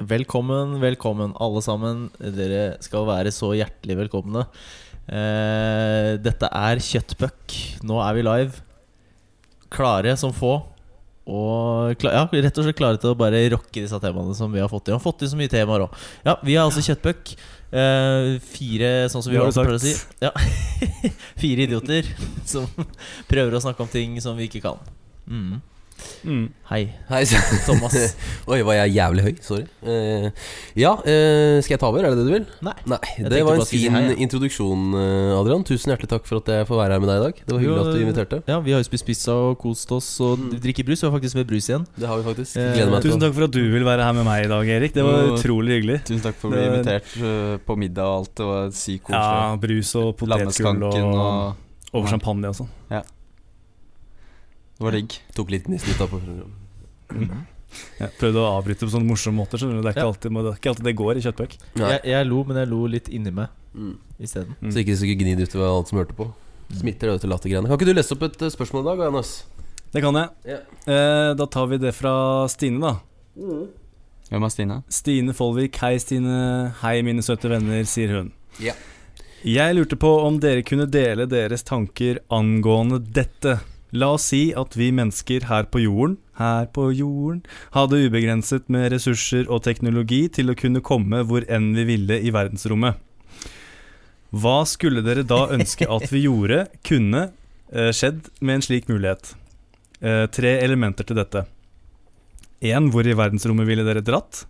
Velkommen, velkommen alle sammen. Dere skal være så hjertelig velkomne. Eh, dette er Kjøttpuck. Nå er vi live. Klare som få. Og ja, rett og slett klare til å bare rocke disse temaene som vi har fått i. Vi har fått i så mye temaer òg. Ja, vi er altså Kjøttpuck. Eh, fire, sånn som vi har alltid pleier å si. Ja. fire idioter som prøver å snakke om ting som vi ikke kan. Mm. Mm. Hei, Hei, Thomas. Oi, var jeg jævlig høy? Sorry. Uh, ja, uh, skal jeg ta over? Er det det du vil? Nei. Nei, Det var en si fin hei, ja. introduksjon, eh, Adrian. Tusen hjertelig takk for at jeg får være her med deg i dag. Det var hyggelig Jo, at du inviterte. Ja, Vi har jo spist pizza og kost oss og Mm. drikker brus. Vi har faktisk med brus igjen. Det har vi faktisk. Gleder meg til Tusen takk for at du vil være her med meg i dag, Erik. Det var utrolig hyggelig. Tusen takk for å bli invitert på middag og alt. Det var sykt koselig. Ja, brus og potetgull og, og over champagne og sånn. Det var digg. Tok litt gnisten ut av programmet. Jeg prøvde å avbryte på sånne morsomme måter. Skjønner du? Det er ikke, Ja. alltid, det er ikke alltid det går i kjøttbøk. Jeg, jeg lo, men jeg lo litt inni meg Mm. isteden. Mm. Så ikke så ikke gnid utover alt som hørte på. Smitter det ut til lattergreiene. Kan ikke du lese opp et eh, spørsmål i dag, Johannes? Det kan jeg. Ja. Eh, da tar vi det fra Stine, da. Hvem er Stine? Stine Folvik. Hei, Stine. Hei, mine søte venner, sier hun. Ja. Jeg lurte på om dere kunne dele deres tanker angående dette. La oss si at vi mennesker her på jorden, her på jorden, hadde ubegrenset med ressurser og teknologi til å kunne komme hvor enn vi ville i verdensrommet. Hva skulle dere da ønske at vi gjorde, kunne eh, skjedd med en slik mulighet? Eh, tre elementer til dette. En, hvor i verdensrommet ville dere dratt?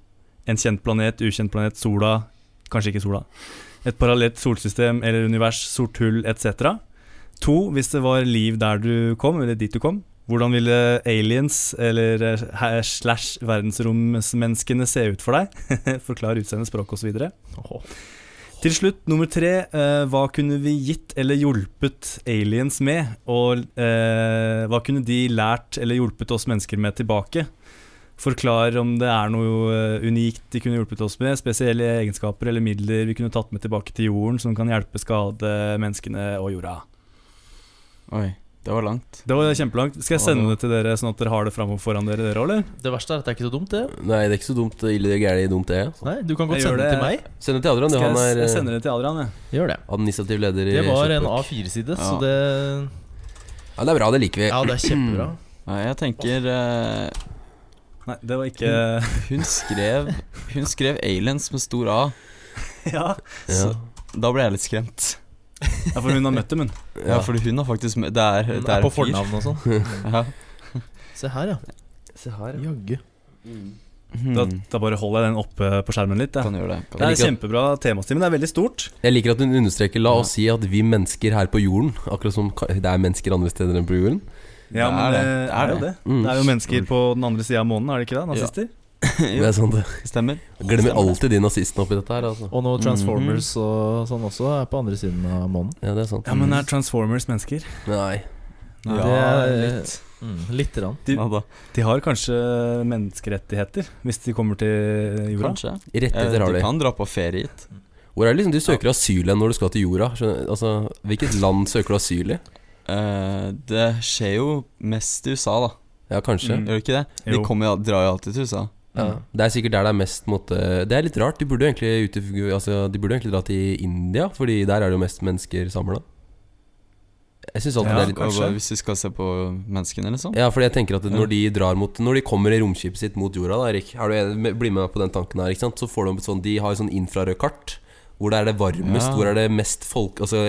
En kjent planet, ukjent planet, sola Kanskje ikke sola. Et parallelt solsystem eller univers, sort hull etc. To, hvis det var liv der du kom, eller dit du kom. Hvordan ville aliens eller eh, slash verdensromsmenneskene se ut for deg? Forklar utseende, språk osv. Til slutt, nummer tre. Eh, hva kunne vi gitt eller hjulpet aliens med? Og eh, hva kunne de lært eller hjulpet oss mennesker med tilbake? Forklar om det er noe eh, unikt de kunne hjulpet oss med. Spesielle egenskaper eller midler vi kunne tatt med tilbake til jorden som kan hjelpe skade menneskene og jorda. Oi, det var langt. Det var kjempelangt. Skal jeg sende det til dere sånn at dere har det framover foran dere, dere eller? Det verste er at det er ikke så dumt, det. Nei, det er ikke så dumt. Ille gærent dumt, det. Altså. Nei, Du kan godt Jeg sende det til meg. Send det til Adrian. Skal Han jeg, er jeg sender det til Adrian, jeg. Gjør det. administrativ leder i Det var en A4-side, så det Ja, det er bra. Det liker vi. Ja, det er kjempebra. Ja, jeg tenker uh... Nei, det var ikke Hun skrev Hun skrev aliens med stor A. Ja, Ja. Da ble jeg litt skremt. Ja for hun har møtt dem, hun. Ja, for hun har faktisk Det er, det er er på fornavn og sånn. Ja. Se her, ja. Se her, ja. Jaggu. Da, Hmm. da bare holder jeg den oppe på skjermen litt. Ja. Kan gjøre det. Det er kjempebra temastil, men det er veldig stort. Jeg liker at hun understreker La Ja. oss si at vi mennesker her på jorden Akkurat som det er mennesker andre steder enn på jorden Ja, Det men er det, det. Det er er jo det. det. Mm. Det er jo mennesker på den andre sida av månen, er det ikke det? Nazister? Det Jo, er sant det stemmer. Jeg Glemmer alltid de nazistene oppi dette her altså. Og nå Transformers og sånn også er på andre siden av månen. Ja, det er sant Ja, men er Transformers mennesker? Nei Ja, Det er- litt. Mm, litt rann. De- Ja. De har kanskje menneskerettigheter, hvis de kommer til jorda? Kanskje. Rettigheter Eh, har Du de kan dra på ferie hit. Hvor er det liksom du søker asyl hen når du skal til jorda? Altså, Hvilket land søker du asyl i? Uh, det skjer jo mest i USA, da. Ja, kanskje Mm. Gjør det ikke det? Jo. De kommer, drar jo alltid til USA. Ja. Det er sikkert der det er mest måte Det er litt rart De burde jo egentlig, altså, de burde egentlig dra til India Fordi der er det jo mest mennesker samlet Jeg synes alltid Ja, det er litt kanskje. Hvis vi skal se på menneskene, liksom. Ja, fordi jeg tenker at når de drar mot Når de kommer i romskipet sitt mot jorda, da, Erik er du Bli med meg på den tanken her, ikke sant? Så får de et sånn De har et sånn infrarød kart Hvor det er det varmest, Ja. hvor er det mest folk Altså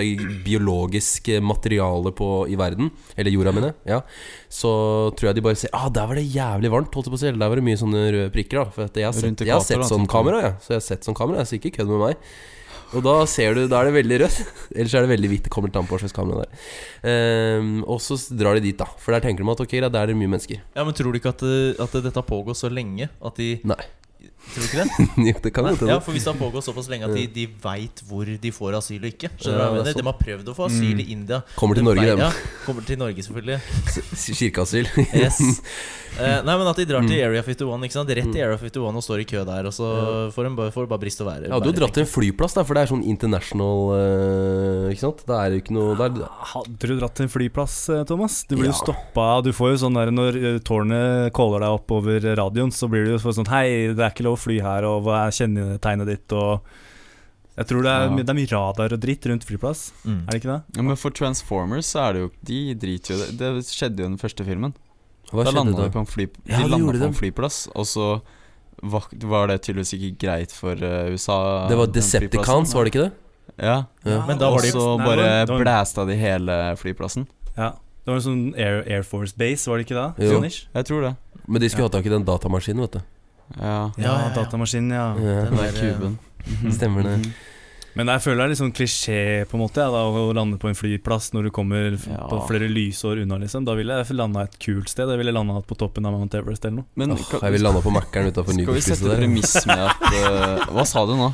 biologisk materiale på, i verden Eller jorda mine, ja. Så tror jeg de bare ser Ah, der var det jævlig varmt, holdt jeg på å si der var det mye sånne røde prikker da. For jeg har sett, jeg har sett da, sånn kamera, ja. Så jeg har sett sånn kamera, så ikke kødd med meg. Og da ser du, da er det veldig rødt. Ellers er det veldig hvitt, det kommer litt an på hva slags kamera det er. Um, Og så drar de dit da. For der tenker de at ok, der er det mye mennesker. Ja, Men tror du ikke at, at dette har pågått så lenge? At de Nei, Tror du ikke det? jo, det kan hende. ja, for Hvis det har pågått såpass lenge at de, de veit hvor de får asyl og ikke. Skjønner du Ja, hva jeg mener? er De har prøvd å få asyl i India. Kommer til Norge, dem kommer til Norge, selvfølgelig. Kirkeasyl Yes Eh, nei, men at de drar til Mm. Area 51, ikke sant? rett til Area 51 og står i kø der, og så får de bare, får bare brist og være. Ja, du har dratt til en flyplass, da, for det er sånn international eh, Ikke sant? Det er jo ikke noe det er, Hadde du dratt til en flyplass, eh, Thomas? Du blir jo Ja. stoppa Du får jo sånn der når eh, tårnet caller deg opp over radioen, så blir du jo sånn Hei, det er ikke lov å fly her, og hva er kjennetegnet ditt, og Jeg tror det er, Ja. det er mye radar og dritt rundt flyplass, Mm. er det ikke det? Ja, men for Transformers så er det jo De driter jo det. Det skjedde jo i den første filmen. Hva da landa da? de på en, fly, Ja, de landet på en flyplass, og så var, var det tydeligvis ikke greit for eh, USA. Det var Decepticons, var det ikke det? Ja. Ja. Men og så bare var- blæsta de hele flyplassen. Ja. Det var en sånn Air, Air Force Base, var det ikke det? Jo. Jeg tror det. Men de skulle ha tak i den datamaskinen, vet du. Ja. Ja, Ja, ja, ja. datamaskinen, ja. Ja, Den der kuben. Stemmer det. Mhm. Men jeg føler det er litt sånn klisjé på en måte ja, da, å lande på en flyplass når du kommer Ja. på flere lysår unna. liksom Da ville jeg landa et kult sted. Jeg ville landa på toppen av Mount Everest eller noe. Men oh, kan- jeg vil lande på Mækkern utafor skal vi sette premiss med at uh, Hva sa du nå?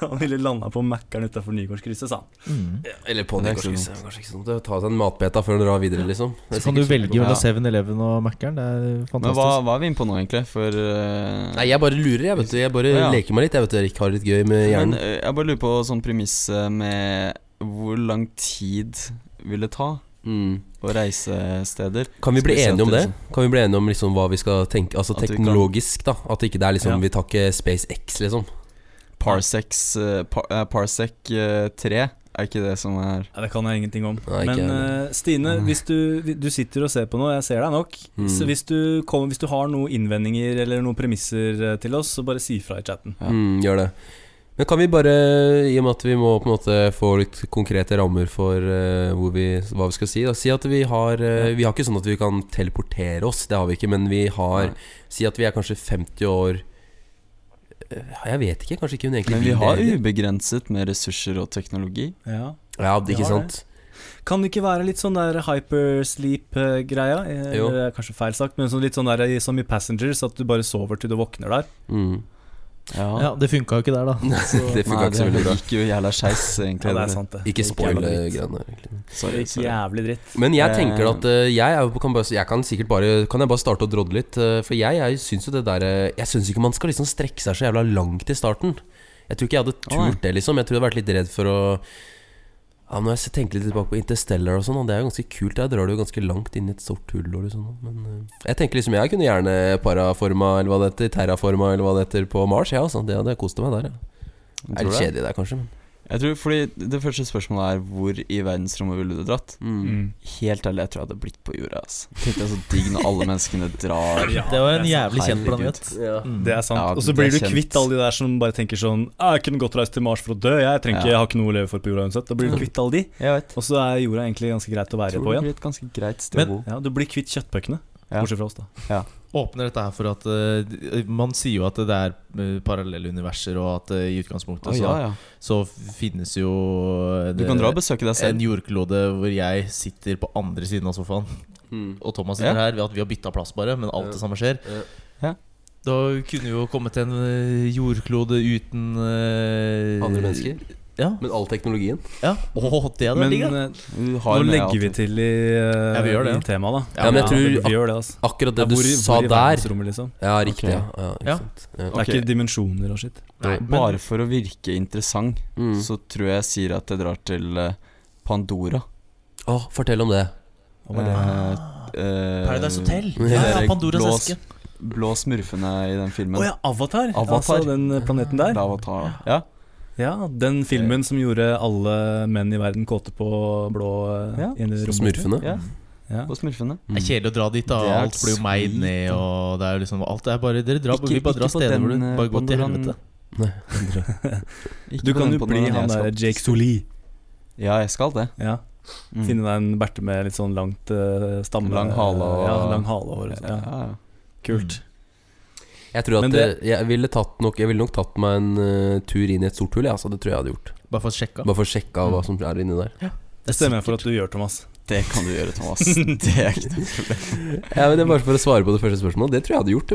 Han ville landa på Mækkern utafor Nygårdskrysset, sa han. Mm. Eller på Nygårdskrysset. Kanskje ikke så dumt å ta seg en matbeta før du drar videre, liksom. Så kan du velge mellom 7-Eleven og Mækkern. Det er Men fantastisk. hva, hva er vi inne på nå, egentlig? For uh... Nei, jeg bare lurer, jeg, vet du. Jeg bare Ja. leker meg litt. Jeg vet du, Erik har det litt gøy med hjernen. Men, jeg bare lurer på sånn premiss eh, med hvor lang tid vil det ta Mm. å reise steder? Kan vi bli enige om det? det Kan vi bli enige om liksom hva vi skal tenke Altså teknologisk, da. At ikke det er liksom Ja. Vi tar ikke SpaceX, liksom. Parsecs uh, par, eh, Parsec eh, 3, er ikke det som er ja, Det kan jeg ingenting om. Nei, Men uh, eh, Stine, hvis du, du sitter og ser på noe, jeg ser deg nok. Mm. Så hvis du, kom, hvis du har noen innvendinger eller noen premisser eh, til oss, så bare si fra i chatten. Ja. Mm, gjør det. Men kan vi bare, i og med at vi må på en måte få litt konkrete rammer for uh, hvor vi, hva vi skal si da. Si at vi har uh, Vi har ikke sånn at vi kan teleportere oss, det har vi ikke. Men vi har Nei. Si at vi er kanskje 50 år eh, Jeg vet ikke, kanskje ikke hun egentlig Men vi har det ubegrenset med ressurser og teknologi. Ja. Ja, det, ikke sant? Kan det ikke være litt sånn der hypersleep-greia? Eh, Kanskje feil sagt, men sånn litt sånn der som i Passengers, at du bare sover til du våkner der. Mm. Ja, det funka jo ikke der, da. Det funka ikke så veldig bra. gikk jo jævla skeis, egentlig. Ja, det er sant, det. Ikke spoil eh, greiene. Sorry, sorry. jævlig dritt. Men jeg Eh. tenker at eh, jeg, er, kan, bare, jeg kan sikkert bare Kan jeg bare starte å drodle litt? for jeg, jeg syns jo det der Jeg syns ikke man skal liksom strekke seg så jævla langt i starten. Jeg tror ikke jeg hadde turt det, liksom. Jeg tror jeg hadde vært litt redd for å ja, Når jeg tenker litt tilbake på Interstellar og sånn, det er jo ganske kult. Der drar du jo ganske langt inn i et stort hull og liksom. Men eh, jeg tenker liksom jeg kunne gjerne paraforma, eller hva det heter, terraforma, eller hva det heter, på Mars. Ja, altså. Det hadde kost meg der. Ja. Det er litt kjedelig der, kanskje. Men. Jeg tror, fordi Det første spørsmålet er hvor i verdensrommet ville du dratt? Mm. Mm. Helt ærlig, jeg tror jeg hadde blitt på jorda. Altså. Tenk deg så digg når alle menneskene drar. Ja, Det var en jævlig kjent planet. Ja. Mm. Det er sant. Ja, og så blir du kvitt alle de der som bare tenker sånn «Ah, 'Jeg kunne godt reist til Mars for å dø. Jeg trenger Ja. jeg har ikke noe å leve for på jorda uansett.' Da blir du kvitt alle de. Jeg vet. Og så er jorda egentlig ganske greit å være Tror på det igjen. blir et ganske greit sted Men- å bo. Ja, Du blir kvitt kjøttpuckene. Ja. Bortsett fra oss, da. Åpner dette her for at uh, Man sier jo at det er eh, parallelle universer, og at uh, i utgangspunktet oh, så, ja, ja. så finnes jo det, Du kan dra og besøke deg en jordklode hvor jeg sitter på andre siden av sofaen, Mm. og Thomas sitter Ja. her. Ved at vi har bytta plass, bare, men alt Ja. det samme skjer. Da kunne vi jo kommet til en jordklode uten uh, Andre mennesker. Ja. Men all teknologien. ja. Åh, det hadde vært Men da. eh, nå legger vi til i, eh, Ja, vi gjør det, i ja. temaet, da. Ja, men jeg tror- vi, gjør det, altså. Akkurat det Ja, du hvor i- sa hvor i der. verdensrommet, liksom. Ja, riktig. Ok. Ja, ja, ikke Ja. sant. Ja. Det Ok. er ikke dimensjoner og shit. Nei, men- Bare for å virke interessant, Mm. så tror jeg jeg sier at jeg drar til eh, Pandora. Å, fortell om det. Hva var det? Eh, eh, Paradise Hotel. Ja, Ja, Pandoras blås- eske. blå smurfene i den filmen. Å ja, Avatar. Avatar. Altså den eh, planeten der. Avatar. Ja. Ja, Den filmen som gjorde alle menn i verden kåte på blå eh, Ja. Smurfene. ja, Ja. på smurfene. Det er kjedelig å dra dit, da. Alt blir jo meid ned, og det er jo liksom Alt er bare Dere drar, Ikke- vi bare drar steder hvor du eh, bare går til Pandoran. helvete. Nei. Du kan jo bli han der Jake Soli. Ja, jeg skal det. Ja. Mm. Finne deg en berte med litt sånn langt uh, stamme Lang hale og- Ja, lang hale og. Ja. Kult. Jeg tror at det- jeg, ville tatt nok, jeg ville nok tatt meg en uh, tur inn i et stort hull. Ja, altså, det tror jeg hadde gjort. Bare for å sjekke. Bare for å sjekke av hva som er inni der. Det stemmer for at du gjør, Thomas. Det kan du gjøre, Thomas. Det er ikke noe problem. Ja, men det er bare for å svare på det første spørsmålet. Det tror jeg hadde gjort.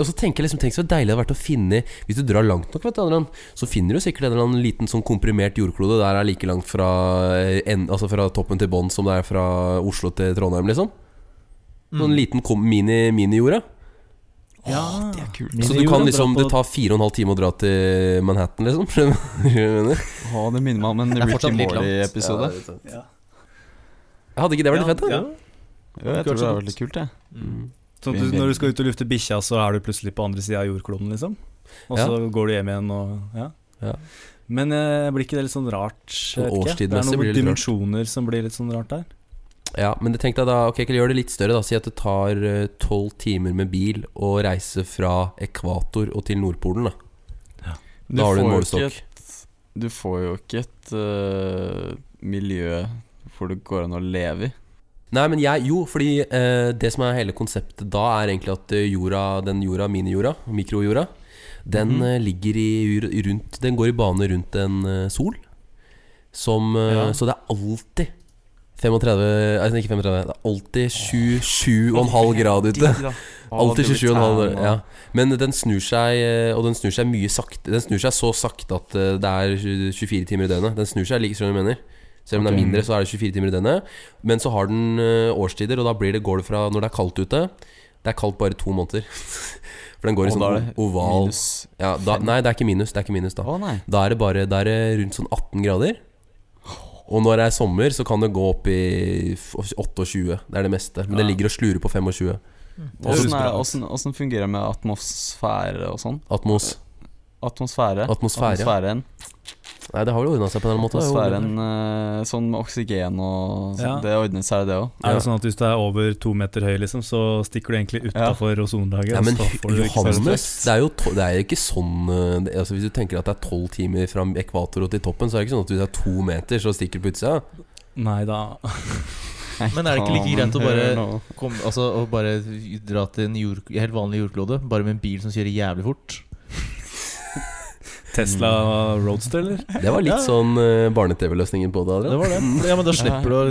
Og så tenker jeg liksom Tenk så deilig det hadde vært å finne Hvis du drar langt nok, vet du, Adrian, så finner du sikkert en eller annen liten sånn komprimert jordklode der er like langt fra, eh, en, altså fra toppen til bånn som det er fra Oslo til Trondheim, liksom. Sånn liten kom- mini- mini-jorda. Ja, kult. Så du kan liksom Det tar fire og en halv time å dra til Manhattan, liksom. Å, det minner meg om en Det Ricky. Morley-episode. Ja. Ja. Hadde ikke det vært Ja, litt fett? da? ja. Jo, jeg tror det var veldig kult, jeg. Mm. Sånn at du, når du skal ut og lufte bikkja, så er du plutselig på andre sida av jordkloden, liksom? og Ja. så går du hjem igjen og Ja. Ja. Men eh, blir ikke det litt sånn rart? ikke. Det er noen rart. dimensjoner som blir litt sånn rart der. Ja, men det tenkte jeg da Ok, gjør det litt større. da Si at det tar tolv timer med bil å reise fra ekvator og til Nordpolen. Da Da har du en får målestokk. Du får jo ikke et uh, miljø hvor det går an å leve i. Nei, men jeg Jo, fordi uh, det som er hele konseptet da, er egentlig at eh, jorda, den jorda, minijorda, mikrojorda, den mm. uh, ligger i, rundt Den går i bane rundt en eh, sol. Som eh, Ja. Så det er alltid 35 Altså ikke 35, det er alltid 27,5 grad ute. Alltid 27,5 ja. Men den snur seg eh, Og den snur seg mye sakte Den snur seg så sakte at eh, det er 24 timer i døgnet. Den snur seg like som du mener. Selv om det er mindre, så er det 24 timer i døgnet. Men så har den eh, årstider, og da blir det, går det fra når det er kaldt ute Det er kaldt bare to måneder. For den går i sånn det oval ja, da, Nei, det er ikke minus. Det er ikke minus da nei. Da er det bare Da er det rundt sånn 18 grader. Og når det er sommer, så kan det gå opp i 28. Det er det meste. Men det ligger og slurer på 25. Det høres Åssen bra er- ut. åssen- åssen fungerer det med atmosfære og sånn? Atmos. Atmosfære? Atmosfære. Atmosfæren, Nei, det har vel ordna seg på en eller annen måte. atmosfæren uh, sånn med oksygen og Ja. Det ordnet seg, det òg. Er det sånn at hvis du er over to meter høy, liksom, så stikker du egentlig utafor ozonlaget? Ja, men Johannes, det er jo to, det er ikke sånn eh, altså Hvis du tenker at det er tolv timer fra ekvator og til toppen, så er det ikke sånn at hvis det er to meter, så stikker du på utsida. Nei da. Men er det ikke like greit å bare Hør. Kom, altså, å bare dra til en jord, helt vanlig jordklode, bare med en bil som kjører jævlig fort. Tesla Roadster, eller? Det var litt Ja. sånn uh, barne-TV-løsningen på det. Det Adrian. var det. Ja, men da slipper du å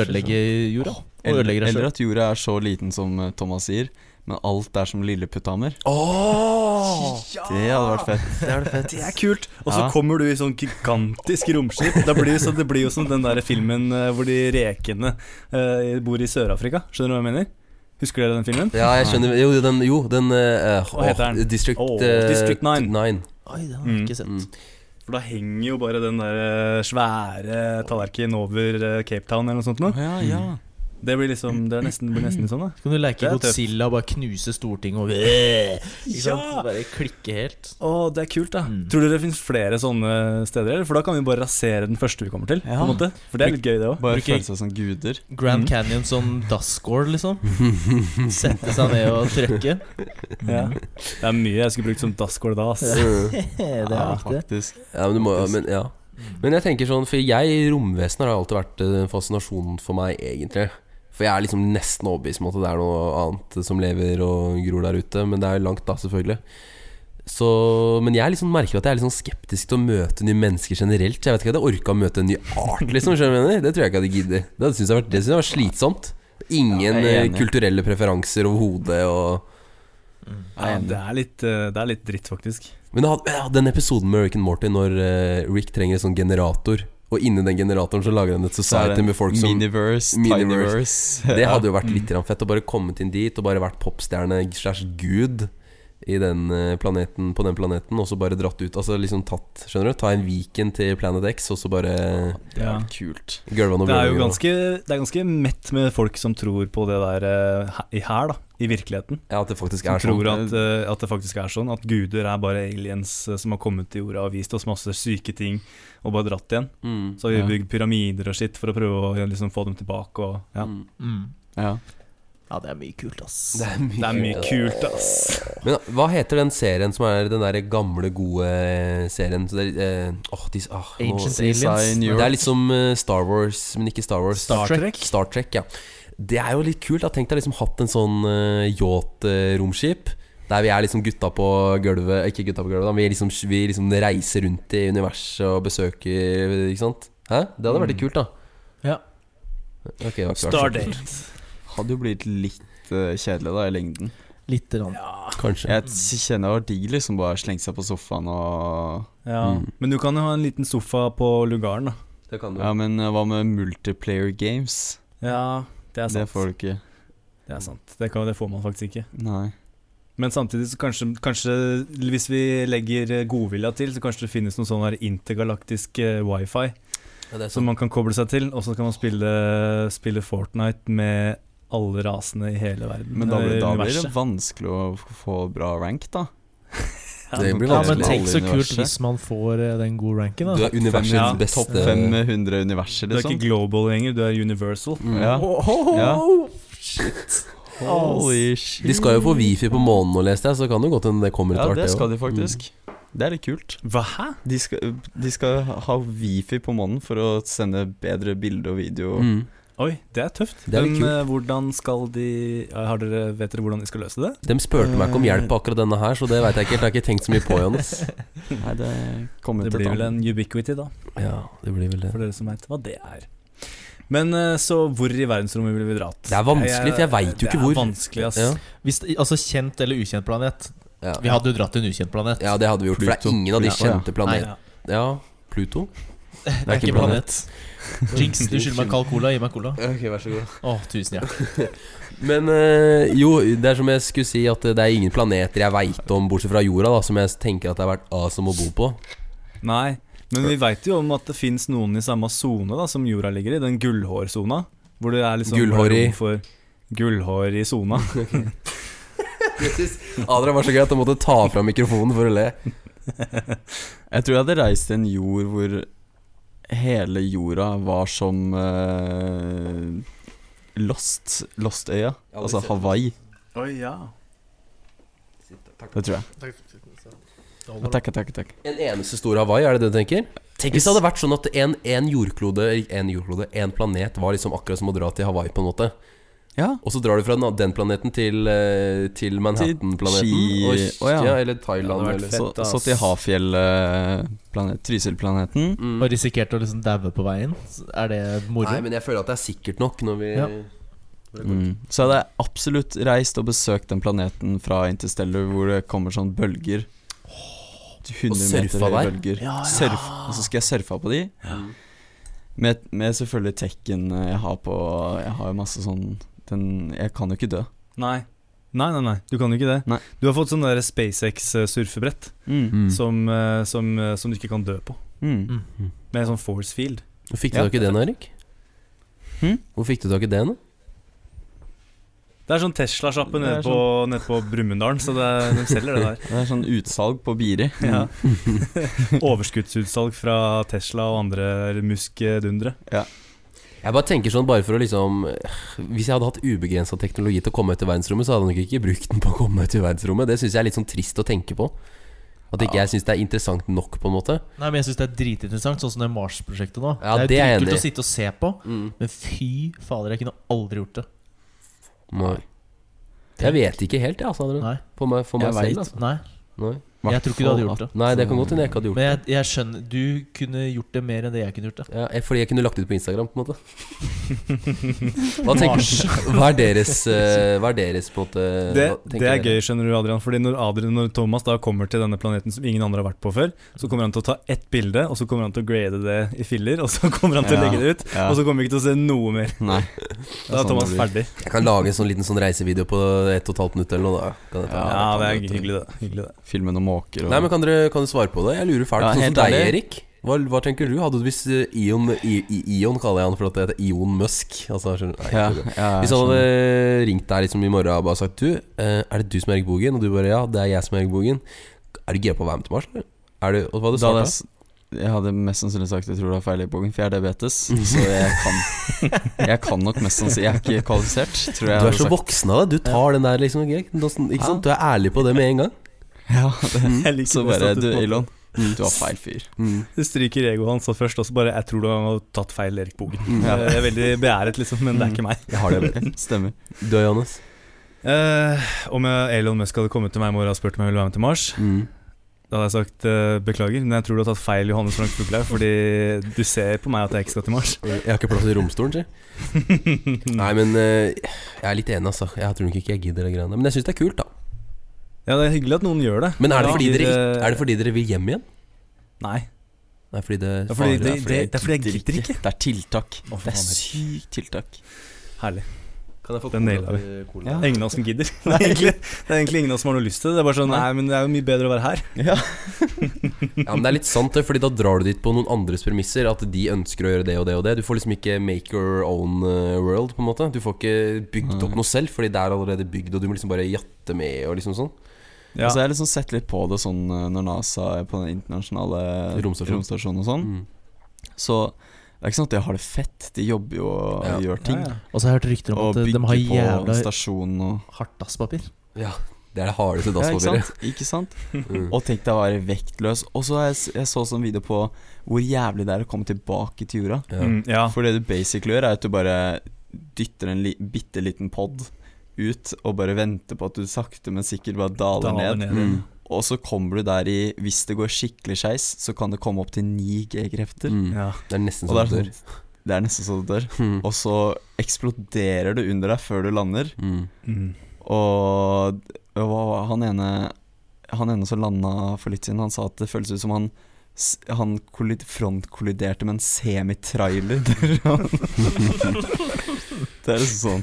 ødelegge jorda. Og Eller, ødelegge deg eller at jorda er så liten som eh, Thomas sier, men alt er som lilleputthammer. Åh! Det hadde vært fett. Det er det fett. Det er kult! Og så Ja. kommer du i sånn gigantisk romskip. Da blir det, så, det blir jo som den der filmen eh, hvor de rekene eh, bor i Sør-Afrika. Skjønner du hva jeg mener? Husker dere den filmen? Ja, jeg skjønner. Jo, den, jo, den uh, Hva heter den? District, eh, District 9. 9. Oi, det har jeg Mm. ikke sett. Mm. For da henger jo bare den der svære tallerkenen over Cape Town eller noe sånt noe. Ja, ja. Det blir liksom Det, er nesten, det blir nesten sånn, da. Så kan du leke. Godzilla og bare knuse Stortinget og Ikke sant? Bare klikke helt. Å, det er kult, da. Mm. Tror dere det finnes flere sånne steder? Eller? For da kan vi bare rasere den første vi kommer til. Ja. På en måte For det er litt gøy, det òg. Bare føle seg som guder. Grand Mm. Canyon som dassgård, liksom. Sette seg ned og trykke. Ja. Det er mye jeg skulle brukt som dasskål da, ass. Det er Ja, faktisk. Ja, men du må men, ja. Men jeg tenker sånn For jeg, romvesener, har alltid vært en fascinasjon for meg, egentlig. For jeg er liksom nesten overbevist om at det er noe annet som lever og gror der ute. Men det er langt, da, selvfølgelig. Så, men jeg liksom merker at jeg er litt sånn skeptisk til å møte nye mennesker generelt. Jeg vet ikke at jeg orka å møte en ny art, liksom. Det tror jeg ikke jeg hadde giddet. Det syns jeg, jeg var slitsomt. Ingen Ja, eh, kulturelle preferanser overhodet. Og Ja, det, er litt, eh, det er litt dritt, faktisk. Men hadde- ja, den episoden med Rick and Morty når eh, Rick trenger en sånn generator, og inni den generatoren så lager han et society med folk som Miniverse, Miniverse. Tinyverse. Det hadde jo vært litt fett å bare kommet inn dit og bare vært popstjerne slash gud i den eh, planeten, på den planeten, og så bare dratt ut. Altså liksom tatt Skjønner du? Ta en Viken til Planet X, og så bare Det Ja. er kult. Det er jo ganske, det er ganske mett med folk som tror på det der eh, i her, da. I virkeligheten. Ja, at det faktisk Som er sånn. tror at, eh, at det faktisk er sånn. At guder er bare aliens som har kommet til jorda og vist oss masse syke ting og bare dratt igjen. Mm. Så har vi Ja. bygd pyramider og skitt for å prøve å liksom, få dem tilbake. Og, ja. Mm. Mm. Ja. Ja, det er mye kult, ass. Det er mye, Det er mye kult, ass. Men hva heter den serien som er den der gamle, gode serien? Så det er, uh, oh, de, oh, Ancient Aliens. Det er litt som eh, Star Wars, men ikke Star Wars. Star Trek. Star Trek, ja. Det er jo litt kult. Tenk deg liksom hatt en sånn uh, yacht-romskip. Der vi er liksom gutta på gulvet Ikke gutta på gulvet, da. Vi liksom, vi liksom reiser rundt i universet og besøker Ikke sant? Hæ? Det hadde vært litt kult, da. Ja. Ok, det har ikke vært så kult. Stardate. Hadde jo blitt litt uh, kjedelig da i lengden. Litt rann. Ja, Kanskje. Jeg kjenner det var digg liksom bare slenge seg på sofaen og Ja. Mm. Men du kan jo ha en liten sofa på lugaren, da. Det kan du. Ja, men eh, hva med multiplayer games? Ja, det er sant. Det får du ikke. Det er sant. Det, kan, det får man faktisk ikke. Nei. Men samtidig så kanskje, kanskje hvis vi legger eh, godvilja til, så kanskje det finnes noe sånn intergalaktisk wifi Ja, som man kan koble seg til, og så kan man spille, spille Fortnite med alle rasene i hele verden. Men da, blir- eh, da blir det vanskelig å få bra rank, da. Det blir Ja, men tenk så kult hvis man får eh, den gode ranken, Da. Du er universets Ja, beste Topp 500 universer, Du er liksom. ikke global lenger, du er universal. Mm. Ja. Ja. Shit. Holy shit. De skal jo få wifi på månen nå, leste jeg, så kan det godt hende det kommer Ja, etter hvert. det skal de faktisk. Det er litt kult. Hva? De skal, de skal ha wifi på månen for å sende bedre bilde og video. Mm. Oi, det er tøft. Det er litt Men eh, hvordan skal de har dere, Vet dere hvordan de skal løse det? De spurte meg ikke om hjelp på akkurat denne her, så det veit jeg ikke helt. Jeg har ikke tenkt så mye på, Johannes. Nei, det kommer Det til blir å vel en ubiquity, da, Ja, det blir vel det. for dere som veit hva det er. Men eh, så hvor i verdensrommet ville vi dratt? Det er vanskelig, for jeg vet jo ikke hvor. Det er vanskelig, ass. Ja. Hvis, altså kjent eller ukjent planet. Ja. Vi hadde jo dratt til en ukjent planet. ja, det hadde vi gjort. For det er ingen av de Ja. kjente planetene. Ja. Ja, Pluto? Det er ikke planet. Jinx, du skylder meg kald cola. Gi meg cola. Ok, vær så god. Å, tusen hjertelig. Men øh, jo, det er som jeg skulle si at det er ingen planeter jeg veit om, bortsett fra jorda, da, som jeg tenker at det har vært awesome å bo på. Nei, men vi veit jo om at det fins noen i samme sone da som jorda ligger i, den gullhårsona. Hvor det er liksom Gullhår i- for gullhår i sona. Adrian var så gøy at han måtte ta fra mikrofonen for å le. Jeg tror jeg hadde reist til en jord hvor hele jorda var som uh, Lost Lost-øya. Altså. Hawaii. Oi, ja. Det tror jeg. Takk, takk, takk. En eneste stor Hawaii, er det det du tenker? Tenk hvis det hadde vært sånn at en, en jordklode En jordklode, en planet var liksom akkurat som å dra til Hawaii, på en måte. Ja. Og så drar du fra den- planeten til, eh, til Manhattan-planeten. Oh, ja. ja, eller Thailand. Eller, fett. Så, så til Hafjell-planeten. Trysil-planeten. mm. Og risikerte å liksom daue på veien. Er det moro? Nei, men jeg føler at det er sikkert nok når vi Ja. Mm. Så hadde jeg absolutt reist og besøkt den planeten fra Interstellar hvor det kommer sånn bølger. 100 Og meter surfa høye bølger. Ja, ja. Surf. Og så skal jeg surfe på de. Mm. Med, med selvfølgelig tekken jeg har på Jeg har jo masse sånn den, Jeg kan jo ikke dø. Nei. Nei, nei, nei, du kan jo ikke det. Nei. Du har fått sånn der SpaceX-surfebrett Mm. Mm. som, eh, som, eh, som du ikke kan dø på. Mm. Mm. Med sånn force field. Hvor fikk du Ja. tak i nå, Erik? Hm? Hvor fikk du tak i det nå? Det er sånn Tesla-sjappe nede, på- nede på Brumunddal, så det, de selger det der. Det er sånn utsalg på Biri. Ja. Overskuddsutsalg fra Tesla og andre muskdundre. Jeg bare tenker sånn bare for å liksom Hvis jeg hadde hatt ubegrensa teknologi til å komme ut i verdensrommet, så hadde jeg nok ikke brukt den på å komme ut i verdensrommet. Det syns jeg er litt sånn trist å tenke på. At ikke jeg syns det er interessant nok, på en måte. Nei, men jeg syns det er dritinteressant, sånn som det Mars-prosjektet nå. Ja, det er jo dritkult å sitte og se på, Mm. men fy fader, jeg kunne aldri gjort det. Nei. Jeg vet ikke helt, jeg, altså. Adrian. Nei. Meg, for meg Jeg selv, vet. altså. Nei. Nei. Jeg tror ikke du hadde gjort det. Nei, det kan godt hende jeg ikke hadde gjort det. Men jeg, jeg skjønner Du kunne gjort det mer enn det jeg kunne gjort det. Ja, jeg- fordi jeg kunne lagt det ut på Instagram, på en måte. Hva, tenker, hva er deres uh, Hva er deres på en måte Det, det er dere? gøy, skjønner du, Adrian. Fordi når, Adrian, når Thomas da kommer til denne planeten som ingen andre har vært på før, så kommer han til å ta ett bilde, og så kommer han til å grade det i filler, og så kommer han til å legge det ut, Ja. og så kommer vi ikke til å se noe mer. Nei. Da er Thomas ferdig. Jeg kan lage en sånn liten sånn reisevideo på ett og et halvt minutt eller noe. Da. Kan jeg ta. Ja, Ja, det er hyggelig, det. Hyggelig det. Filme noen måker og Nei, men kan dere, kan du svare på det? Jeg lurer fælt. Ja, sånn som deg. Erik. Hva, hva tenker du? Hadde du hvis eh, Ion, I, I, Ion kaller jeg han for at det heter Ion Musk Altså. Nei, ja, ja, Hvis han hadde ringt deg liksom i morgen og bare sagt Du, eh, er det du som er Erik Bogen? Og du bare ja, det er jeg som er Erik Bogen. Er du gira på å være med til Mars? Eller? Er du, og hva hadde du Da svart jeg, jeg hadde mest sannsynlig sagt jeg tror du har feil i bogen, for jeg har diabetes. Så jeg kan Jeg kan nok mest sannsynlig Jeg er ikke kvalifisert, tror jeg. Du er så sagt. voksen av deg. Du tar den der, liksom. Sånn- Ikke sant? Du er ærlig på det med en gang. Ja, det, Jeg liker så bare Du, Elon, du har feil fyr. Mm. Du stryker egoet hans først, og så bare Jeg tror du har tatt feil, Erik Bogen. Mm. Ja. Jeg er veldig beæret, liksom, men det er ikke meg. Jeg har det. Stemmer. Du og Johannes? Eh, om jeg, Elon Musk hadde kommet til meg i morgen og spurt om jeg ville være med til Mars, Mm. da hadde jeg sagt uh, beklager, men jeg tror du har tatt feil, Johannes Frank Fuglaug, fordi du ser på meg at jeg ikke skal til Mars. Jeg har ikke plass i romstolen, si. Nei, men uh, jeg er litt enig, altså. Jeg tror nok ikke jeg gidder de greiene. Men jeg syns det er kult. Ja, det er hyggelig at noen gjør det. Men er det, Ja. fordi dere, Eh, er det fordi dere vil hjem igjen? Nei. Nei, fordi det Ja, fordi det, det- det er fordi jeg gidder ikke. Det er tiltak. Å, Det er sykt tiltak. Herlig. Kan jeg få Den naila vi. Ja. Det er ingen av oss som gidder. Det er, egentlig, det er egentlig ingen av oss som har noe lyst til det. Det er bare sånn Nei. Men det er jo mye bedre å være her. Ja. Ja, men det er litt sant det, Fordi da drar du dit på noen andres premisser. At de ønsker å gjøre det og det og det. Du får liksom ikke make your own eh, world, på en måte. Du får ikke bygd opp noe selv, fordi det er allerede bygd, og du må liksom bare jatte med og liksom sånn. Ja. Altså Jeg har liksom sett litt på det sånn eh, når NASA er på den internasjonale romstasjonen, romstasjonen og sånn. Mm. Så det er ikke sånn at de har det fett. De jobber jo og Ja. gjør ting. Ja, ja. Og så har jeg hørt rykter om Og at de, har på jævla og hardt dasspapir. Ja, det er det hardeste Ja, ikke sant? Ikke sant? Mm. Og tenk deg å være vektløs. Og så jeg, jeg så sånn video på hvor jævlig det er å komme tilbake til jorda. Ja. Mm, ja. For det du basically gjør, er at du bare dytter en li bitte liten pod ut og bare venter på at du sakte, men sikkert bare daler Daler ned. ned. Mm. Og så kommer du der i Hvis det går skikkelig skeis, så kan det komme opp til 9 G-krefter. Mm. Ja. Det er nesten så det er, dør. sånn, det er nesten så du dør. Mm. Og så eksploderer du under deg før du lander. Mm. Mm. Og hva han ene Han ene som landa for litt siden, han sa at det føles ut som han han frontkolliderte med en semitrailer. det er liksom sånn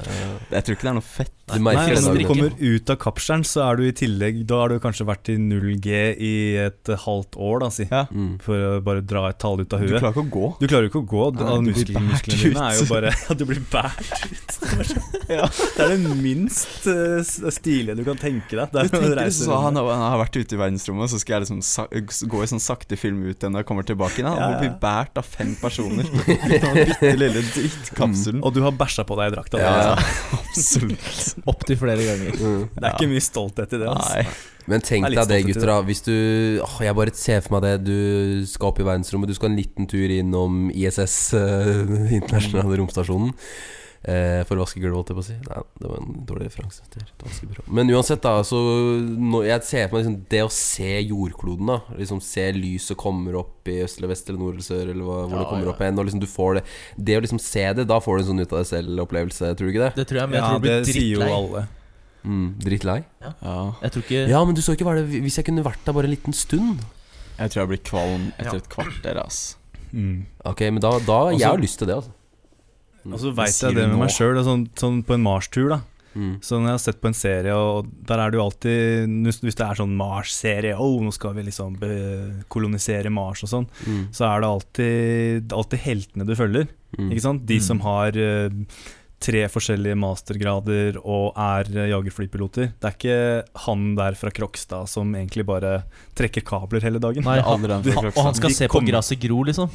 Jeg tror ikke det er noe fett. Du Nei, merker det når du kommer ut av kapselen, så er du i tillegg Da har du kanskje vært i 0G i et halvt år, da, si. Ja. Mm. For å bare dra et tall ut av Du klarer ikke å gå. Du klarer ikke å gå. Nei, du blir musklene, bært musklene dine er jo bare Ja, du blir båret ut. Det er det minst eh, stilige du kan tenke deg. Det Du er reise liksom, han, har, han har vært ute i verdensrommet, og så skal jeg liksom sa gå i sånn sakte film ut igjen når jeg kommer tilbake. igjen. Han Ja, må ja. bli båret av fem personer. I den bitte lille drittkapselen. Og du har bæsja på deg i drakta. Ja, altså. ja. Absolutt. Opptil flere ganger. Mm. Det er ikke mye stolthet i det. Altså. Nei. Men tenk deg det, gutter. da Hvis du åh, Jeg bare ser for meg det. Du skal opp i verdensrommet. Du skal en liten tur innom ISS, eh, internasjonale romstasjonen. Eh, for å vaske gulvet, holdt jeg på å si. Nei, det var en dårlig referanse. til. Men uansett, da. Så når jeg ser for meg liksom, det å se jordkloden. da Liksom Se lyset kommer opp i øst eller vest eller nord eller sør, eller hva, hvor Ja, det kommer ja. opp hen. Og liksom du får det Det å liksom se det, da får du en sånn ut av deg selv-opplevelse, tror du ikke det? Det tror jeg, men jeg tror ja, det blir sier jo alle. Mm, Drittlei? Ja. Jeg tror ikke Ja, men du så ikke hva det Hvis jeg kunne vært der bare en liten stund Jeg tror jeg blir kvalm etter Ja. et kvarter, ass. Mm. Ok, men da, da Jeg Altså- har lyst til det, altså. Og så veit jeg det med meg sjøl. Sånn, sånn på en Mars-tur, da. Mm. Så når jeg har sett på en serie, og der er det jo alltid Hvis det er sånn Mars-serie, oh, nå skal vi liksom be- kolonisere Mars og sånn, Mm. så er det alltid, alltid heltene du følger. Mm. Ikke sant? De Mm. som har eh, tre forskjellige mastergrader og er eh, jagerflypiloter. Det er ikke han der fra Krokstad som egentlig bare trekker kabler hele dagen. Nei, han, og han skal se på kommer- gresset gro, liksom.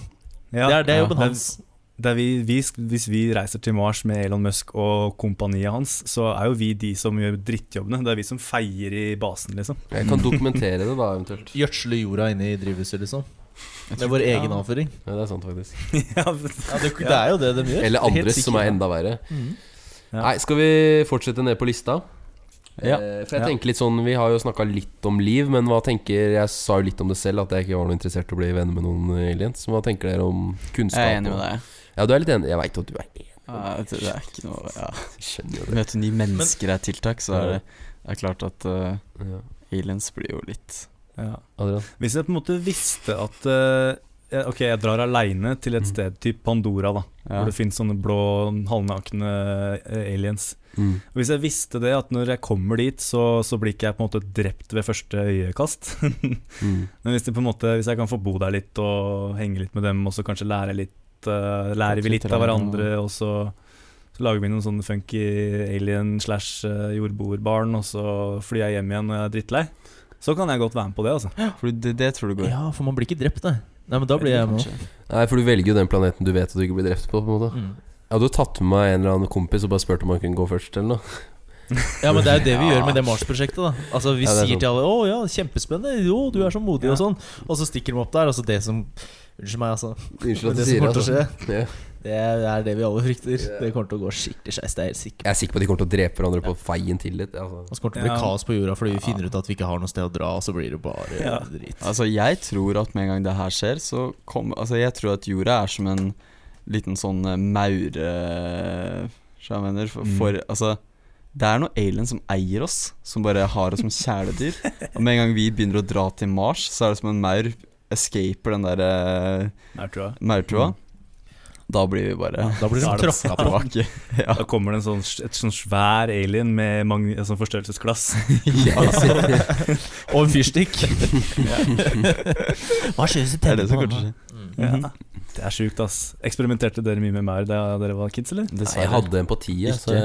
Ja, Det er, det er jobben er- hans. Det vi, vi, hvis vi reiser til Mars med Elon Musk og kompaniet hans, så er jo vi de som gjør drittjobbene. Det er vi som feier i basen, liksom. Jeg kan dokumentere det, da, eventuelt. Gjødsle jorda inne i drivhuset, liksom. Med vår egen ja. avføring. Ja, det er sant, faktisk. ja, det, det er jo det de gjør. Eller andres, som er enda verre. Mm. Ja. Nei, skal vi fortsette ned på lista? Ja. Eh, For jeg tenker litt sånn Vi har jo snakka litt om liv, men hva tenker Jeg sa jo litt om det selv, at jeg ikke var noe interessert i å bli venner med noen aliens. Hva tenker dere om kunnskap? Jeg er enig med deg. Ja, du er litt enig? Jeg veit at du er enig. Ja, det det er ikke noe ja. Skjønner jo det. Møter ni mennesker er tiltak, så er det, er klart at uh, aliens blir jo litt Ja. Hvis jeg på en måte visste at uh, Ok, jeg drar aleine til et Mm. sted typ Pandora, da. ja. Hvor det fins sånne blå, halvnakne eh, aliens. Mm. Og Hvis jeg visste det, at når jeg kommer dit, så, så blir ikke jeg på en måte drept ved første øyekast. Mm. Men hvis, det på en måte, hvis jeg kan få bo der litt og henge litt med dem, og så kanskje lære litt eh, Lærer vi litt av hverandre, og så, så lager vi noen sånne funky alien slash eh, jordboerbarn, og så flyr jeg hjem igjen når jeg er drittlei, så kan jeg godt være med på det, altså. For det, det tror du går. Ja, for man blir ikke drept, nei. Nei, men da blir jeg med. Nei, for du velger jo den planeten du vet at du ikke blir drept på. på en måte Mm. Jeg hadde jo tatt med meg en eller annen kompis og bare spurt om han kunne gå først. Eller noe Ja, men det er jo det vi Ja. gjør med det Mars-prosjektet. da Altså Vi Ja, er sier sånn. til alle 'Å ja, kjempespennende. Jo, du er så modig', Ja. og sånn. Og så stikker de opp der. Og så det som Unnskyld meg, altså. Unnskyld at Det du sier det. Altså. Ja. Det er det vi alle frykter. Det kommer til å gå skikkelig skeis. Jeg er sikker på. Jeg er sikker på at de kommer til å drepe hverandre på veien til det. Altså. Og så kommer det til å bli kaos på jorda fordi vi finner ut at vi ikke har noe sted å dra, og så blir det bare Ja. drit. Altså, jeg tror at med en gang det her skjer, så kommer Altså, jeg tror at jorda er som en liten sånn eh, maure jeg mener, for, Mm. altså det er noen aliens som eier oss, som bare har oss som kjæledyr. Og med en gang vi begynner å dra til Mars, så er det som en maur escaper den der uh, Der, maurtua. Da blir vi bare Da blir de det tråkka tilbake. Ja. Da kommer det en sånn, et sånn svær alien med mange, et sånn forstørrelsesglass. Og en fyrstikk. Hva skjer hvis du Det er tenner på den? Mm. Ja. Det er sjukt, ass. Eksperimenterte dere mye med maur da dere var kids, eller? Dessverre. jeg hadde empati, jeg, så jeg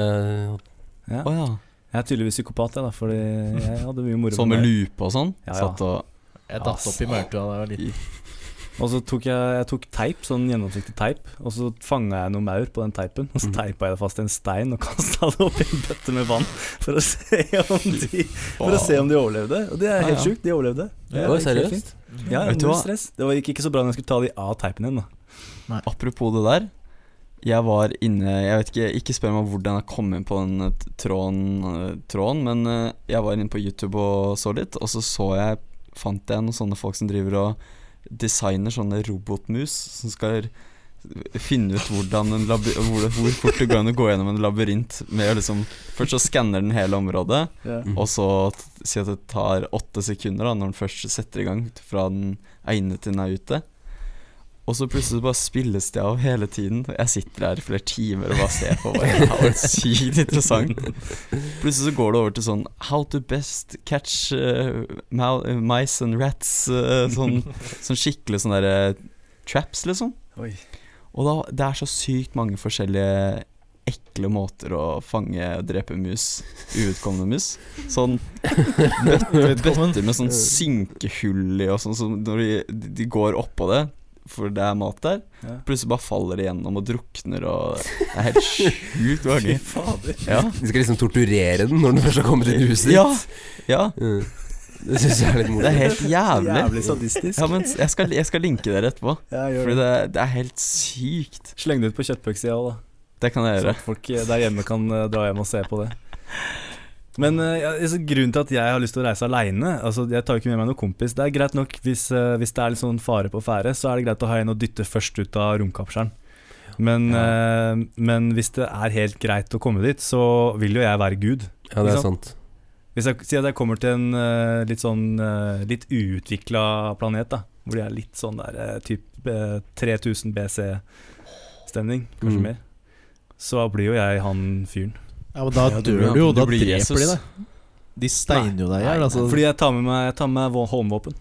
Ja. Oh, ja. Jeg er tydeligvis psykopat, jeg, da, fordi jeg hadde mye moro Sånn med lupe og sånn. Ja, ja. Satt og Jeg datt opp i maurtua da jeg var liten. Og så tok jeg, jeg tok teip, sånn gjennomsiktig teip, og så fanga jeg noe maur på den teipen. Og så Mhm. teipa jeg det fast i en stein og kasta det oppi en bøtte med vann for å se om de, for å se om de overlevde. Og det er helt Ja, ja. sjukt, de overlevde. Det var seriøst? fint. Ja, Vet null stress. Det var, gikk ikke så bra når jeg skulle ta de av teipen igjen, da. Apropos det der. Jeg var inne Jeg vet ikke Ikke spør meg hvordan jeg kom inn på den eh, tråden, eh, tråden men eh, jeg var inne på YouTube og så litt, og så så jeg Fant jeg noen sånne folk som driver og designer sånne robotmus som skal finne ut hvordan en hvor, hvor fort det går an å gå gjennom en labyrint med å liksom Først så skanner den hele området, yeah. og så si at det tar åtte sekunder da når den først setter i gang fra den ene til den er ute. Og så plutselig bare spilles det av hele tiden. Jeg sitter her i flere timer og bare ser på. Det var sykt interessant. Plutselig så går det over til sånn How to best catch uh, uh, mice and rats. uh, sånn, sånn skikkelig sånn derre traps, liksom. Oi. Og da, det er så sykt mange forskjellige ekle måter å fange og drepe mus, uutkomne mus. Sånn bøtter, bøtter med sånn synkehull i og sånn, så når de, de går oppå det, for det er mat der, Ja. plutselig bare faller det gjennom og drukner og Det er helt sjukt fader. Ja. De skal liksom torturere den når den først har kommet inn i huset ditt. Ja, ja. Mm. Det syns jeg er litt Det er helt jævlig. Jævlig sadistisk. Ja, men jeg skal, jeg skal linke dere etterpå, Ja, for det. det, det er helt sykt. Sleng det ut på kjøttpucksida òg, da. Det kan jeg Så at folk eh, der hjemme kan eh, dra hjem og se på det. Men eh, ja, altså, grunnen til at jeg har lyst til å reise aleine altså, Jeg tar jo ikke med meg noen kompis. Det er greit nok hvis, eh, hvis det er litt sånn fare på ferde, så er det greit å ha en å dytte først ut av romkapselen. Men, eh, men hvis det er helt greit å komme dit, så vil jo jeg være Gud. Ja, det er sant. Hvis jeg sier at jeg kommer til en litt sånn litt uutvikla planet, da hvor de er litt sånn der typ eh, 3000 BC-stemning, kanskje Mm. mer, så blir jo jeg han fyren. Ja, men da Ja, du dør du jo, da dreper Jesus. de deg. De steiner jo deg i hjel. Altså. Fordi jeg tar med meg, jeg tar med håndvåpen.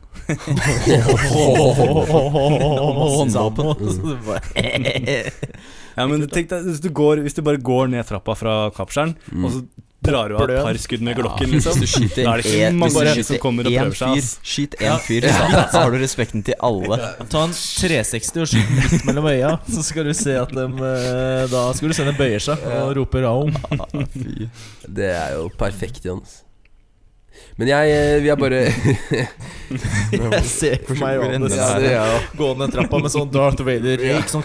Håndvåpen. Ja, men tenk deg, hvis du, går, hvis du bare går ned trappa fra kapselen, Mm. og så drar du av et par skudd med glokken, liksom. Hvis du skyter Da er det ikke en- mange bare som kommer og prøver seg, fyr. Skyt én fyr, så, så har du respekten til alle. Ta en 360 og skyt den midt mellom øya, så skal du se at dem eh, Da skal du se dem bøyer seg og roper 'raum'. Ah. Det er jo perfekt, Jons Men jeg eh, Vi er bare Jeg ser for meg Johannes gå ned trappa med sånn Darth Vader-røyk. Sånn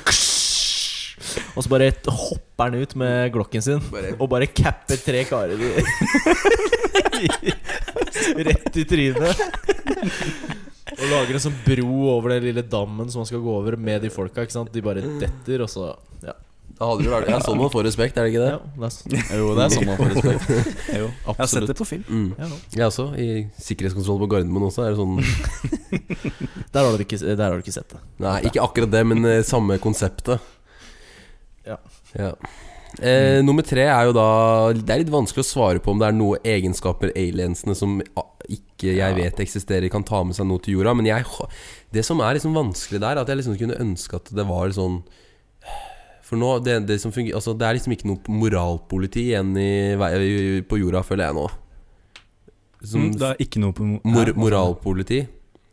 og så bare hopper han ut med glokken sin og bare capper tre karer i Rett i trynet. Og lager en sånn bro over den lille dammen som man skal gå over med de folka. Ikke sant? De bare detter, og så Ja. Da hadde du vært Ja, sånn man får respekt, er det ikke det? ja det er, Jo, det er sånn man får respekt. Jo. Jeg har sett det på film. Mm. ja. Jeg også. I sikkerhetskontroll på Gardermoen også er det sånn der, har du ikke, der har du ikke sett det. Nei, ikke akkurat det, men eh, samme konseptet. Ja. Ja. Eh, nummer tre er jo da Det er litt vanskelig å svare på om det er noen egenskaper aliensene som ikke jeg Ja. vet eksisterer, kan ta med seg noe til jorda. Men jeg, det som er liksom vanskelig der, er at jeg liksom kunne ønske at det var sånn For nå, det, det, som funger, altså, det er liksom ikke noe moralpoliti igjen i, på jorda, føler jeg nå. Som Mm, det er ikke noe på mor, Hæ? moralpoliti.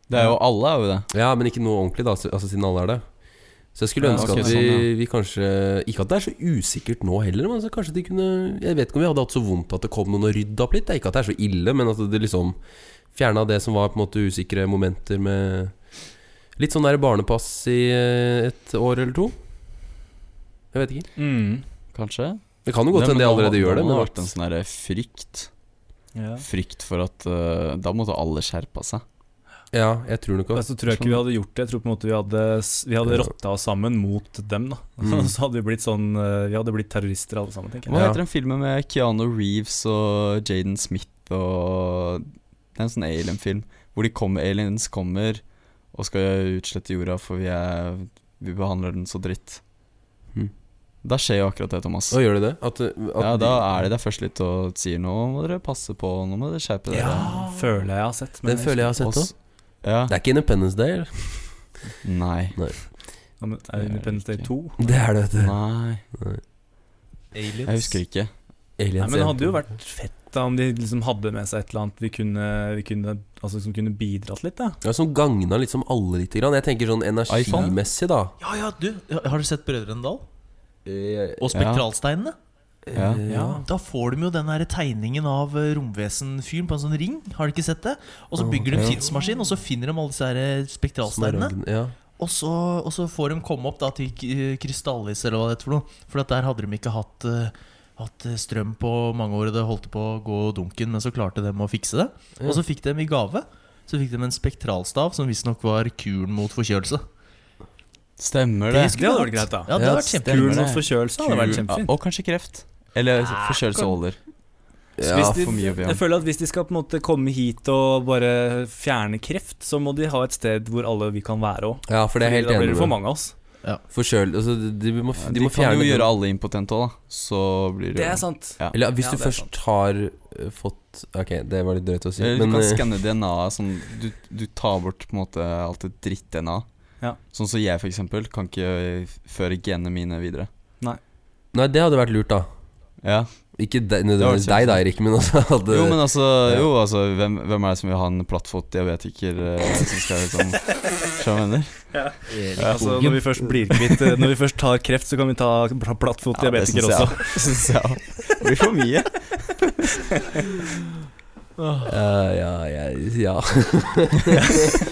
Det er jo alle, er jo det. Ja, men ikke noe ordentlig, da, altså siden alle er det. Så jeg skulle Ja, okay, at vi, sånn, vi kanskje Ikke at det er så usikkert nå heller, men altså kanskje de kunne Jeg vet ikke om vi hadde hatt så vondt at det kom noen og rydda opp litt. Ikke at det er så ille, men at det liksom fjerna det som var på en måte usikre momenter med Litt sånn der barnepass i eh, et år eller to. Jeg vet ikke. Mm. Kanskje? Det kan jo godt hende de allerede gjør det, Men det har vært en sånn derre frykt. Ja. Frykt for at uh, Da måtte alle skjerpa seg. Ja, jeg tror nok også. så tror jeg ikke vi hadde gjort det. Jeg tror på en måte vi hadde, vi hadde rotta oss sammen mot dem. da Mm. Så hadde vi blitt sånn eh, Vi hadde blitt terrorister alle sammen, tenker jeg. Hva heter den filmen med Keanu Reeves og Jaden Smith og Det er en sånn alien-film hvor de kommer, aliens kommer og skal utslette jorda, for vi, er, vi behandler den så dritt. Mm. Da skjer jo akkurat det, Thomas. Da gjør det det? At, at Ja, da er de der først litt og sier nå må dere passe på, nå må dere skjerpe dere. Ja, føler jeg har sett. men Den føler jeg har sett også òg. Ja. Det er ikke Independence Day? eller? Nei. Ja, men Er det Independence Day 2? Det er det, vet du. Nei. Aliens. Jeg husker ikke. Nei, men det hadde jo vært fett da om de liksom hadde med seg et eller annet vi kunne, vi kunne, altså, som kunne bidratt litt. da Ja, Som gagna liksom alle lite grann. Jeg tenker sånn energimessig, da. Ja, ja, du, har du sett Brødrene Dal? Eh, Og spektralsteinene? Ja. Eh, ja. Da får de jo den der tegningen av eh, romvesenfyren på en sånn ring. Har de ikke sett det? Og så bygger de en Ja. tidsmaskin, og så finner de alle disse her eh, spektralsteinene. Ja. Og så, og så får de komme opp da til Krystallis, eller hva det heter for noe. For at der hadde de ikke hatt, hatt strøm på mange år, og det holdt på å gå dunken, men så klarte de å fikse det. Ja. Og så fikk de i gave Så fikk de en spektralstav som visstnok var kuren mot forkjølelse. Stemmer Det, det. det hadde vært greit, da. Ja, det hadde vært kjempefint. Kuren mot forkjølelse hadde vært kjempefint. Og kanskje kreft. Eller forkjølelse holder. Ja, de, for mye å be om. jeg føler at hvis de skal på en måte komme hit og bare fjerne kreft, så må de ha et sted hvor alle vi kan være òg. ja, for det er Da blir det for mange av oss. Forkjøl... Altså, de, de må, de De, må kan jo gjøre alle impotente òg, da. Så blir det Det er sant. Ja. Eller hvis Ja, du først har eh, fått Ok, det var litt drøyt å si, Eller du kan eh, skanne DNA-et sånn du, du tar bort på en måte alt det dritt-DNA. Ja. Sånn som jeg, for eksempel, kan ikke føre genene mine videre. Nei, det hadde vært lurt, da. Ja Ikke de, nødvendigvis deg, da, Erik, men altså at, Jo, men altså, ja. jo, altså hvem, hvem er det som vil ha en plattfot diabetiker eh, som skal liksom Skjønner jeg mener? Altså, når vi først blir kvitt eh, Når vi først tar kreft, så kan vi ta plattfotdiabetiker plattfot Ja, det Synes jeg også. Det syns jeg òg. Det blir for mye. Ja, ja, jeg- ja.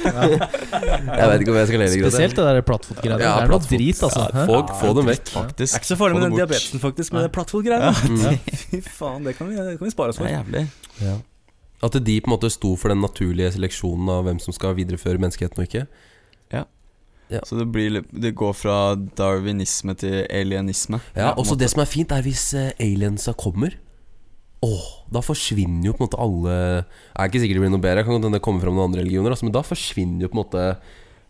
Jeg vet ikke om jeg skal le lenger. Spesielt det der plattfot-greiene. Ja, det er noe drit, altså. Ja, få, få dem vekk. Faktisk. Jeg er ikke så farlig med den diabetesen, faktisk, med plattfot-greiene. Mm. Fy faen, det kan vi, det kan vi spare oss Det er for. Ja. At de på en måte sto for den naturlige seleksjonen av hvem som skal videreføre menneskeheten og ikke. Så det, blir, det går fra darwinisme til alienisme. Ja, også. Det som er fint, er hvis eh, aliensa kommer. Åh, Da forsvinner jo på en måte alle Jeg er ikke sikker det blir noe bedre, kan godt hende det kommer fram noen andre religioner, altså, men da forsvinner jo på en måte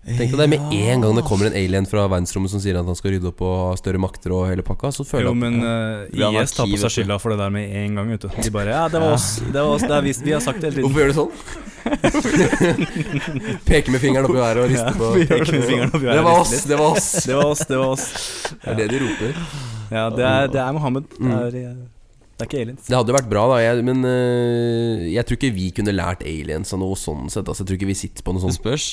Tenk deg det med en gang det kommer en alien fra verdensrommet som sier at han skal rydde opp og ha større makter og hele pakka, så føler Jo, jeg Jo, men uh, IS tar på seg skylda for det der med en gang. Vet du. De bare Ja, det var oss. Det var oss. Det er vi, vi har sagt det hele tiden. Hvorfor gjør du sånn? Peker med fingeren opp i været og rister på Ja, Det var oss, det var oss. Det var oss. Det var oss. Det er det de roper. Ja, det er, det er Mohammed. Det Mm. er, eh, det er ikke aliens. Det hadde vært bra, da, jeg, men øh, jeg tror ikke vi kunne lært aliens av noe sånn sett. Altså, jeg tror ikke vi sitter på noe Det spørs.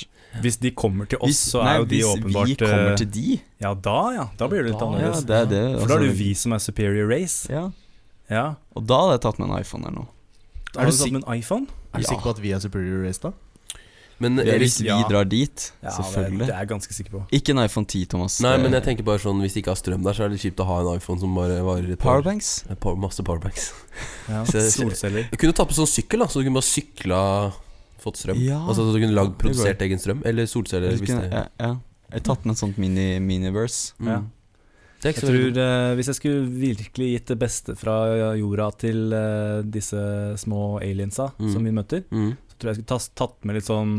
Hvis de kommer til oss, Hvis, så nei, er jo de hvis åpenbart vi kommer eh, til de Ja, da ja. Da blir det litt da, ja, annerledes. det er det. For da er det jo altså, vi som er superior race. Ja. Ja. Og da hadde jeg tatt med en iPhone eller noe. Har du du satt med en iPhone? Er du sikker på at vi er superior race, da? Men Erik, hvis vi ja. drar dit, Ja, det, selvfølgelig. det er jeg ganske sikker på. Ikke en iPhone 10, Thomas. Nei, men jeg tenker bare sånn hvis de ikke har strøm der, så er det kjipt å ha en iPhone som bare varer et par Powerbanks? par- Masse powerbanks. Ja, Så- solceller. Du kunne tatt på sånn sykkel, da, så du kunne bare sykla Fått strøm. Ja, altså så du kunne lagd produsert egen strøm. Eller solceller. Hvis kunne- det, ja, ja. Jeg har tatt med et sånt mini miniverse. mm. Ja. er Jeg tror eh, Hvis jeg skulle virkelig gitt det beste fra jorda til eh, disse små aliensa Mm. som vi møter, mm. Tror jeg skulle tatt med litt sånn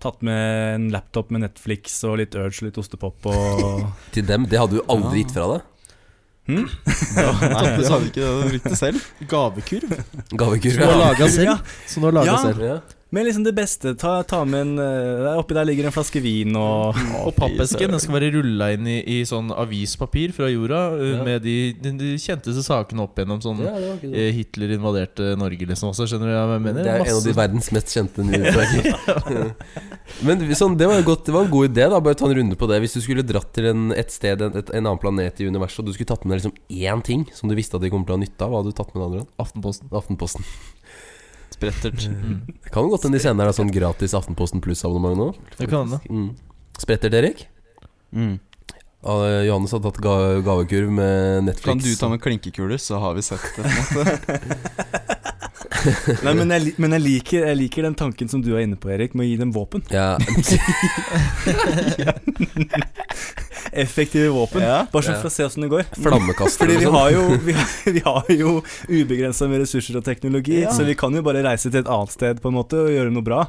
Tatt med en laptop med Netflix og litt Urge og litt ostepop og Til dem. Det hadde du aldri Ja. gitt fra deg. hm? Nei, du hadde ikke det, du brukte det selv? Gavekurv? Gavekurv, Som du har Ja. laga selv? Som du har laget Ja. selv. Ja. Men liksom det beste. Ta, ta med en eh, der Oppi der ligger en flaske vin og Og pappesken den skal være rulla inn i, i sånn avispapir fra jorda uh, Ja. med de, de, de kjenteste sakene opp gjennom sånn Ja, eh, Hitler invaderte Norge, liksom. Også, skjønner du hva jeg mener? Det er en av de Masse- verdens mest kjente nyhetssaker. Men sånn, det var, godt, det var en god idé. da Bare ta en runde på det. Hvis du skulle dratt til en, et sted, en, et, en annen planet i universet, og du skulle tatt med deg liksom én ting som du visste at de kom til å ha nytte av, hva hadde du tatt med deg? Aftenposten. Aftenposten. Sprettert. Mm. Det kan godt hende de sender deg sånn gratis Aftenposten pluss-abonnement nå. Det kan det. Mm. Sprettert, Erik? Mm. Uh, Johannes har tatt ga gavekurv med Netflix. Kan du ta med klinkekuler, så har vi sett det. Nei, men, jeg, men jeg, liker, jeg liker den tanken som du er inne på, Erik, med å gi dem våpen. Ja. Effektive våpen. Ja. Bare sånn Ja. for å se åssen det går. Flammekaster Fordi vi sånn. har jo, vi har, vi har jo ubegrensa med ressurser og teknologi, Ja. så vi kan jo bare reise til et annet sted på en måte og gjøre noe bra.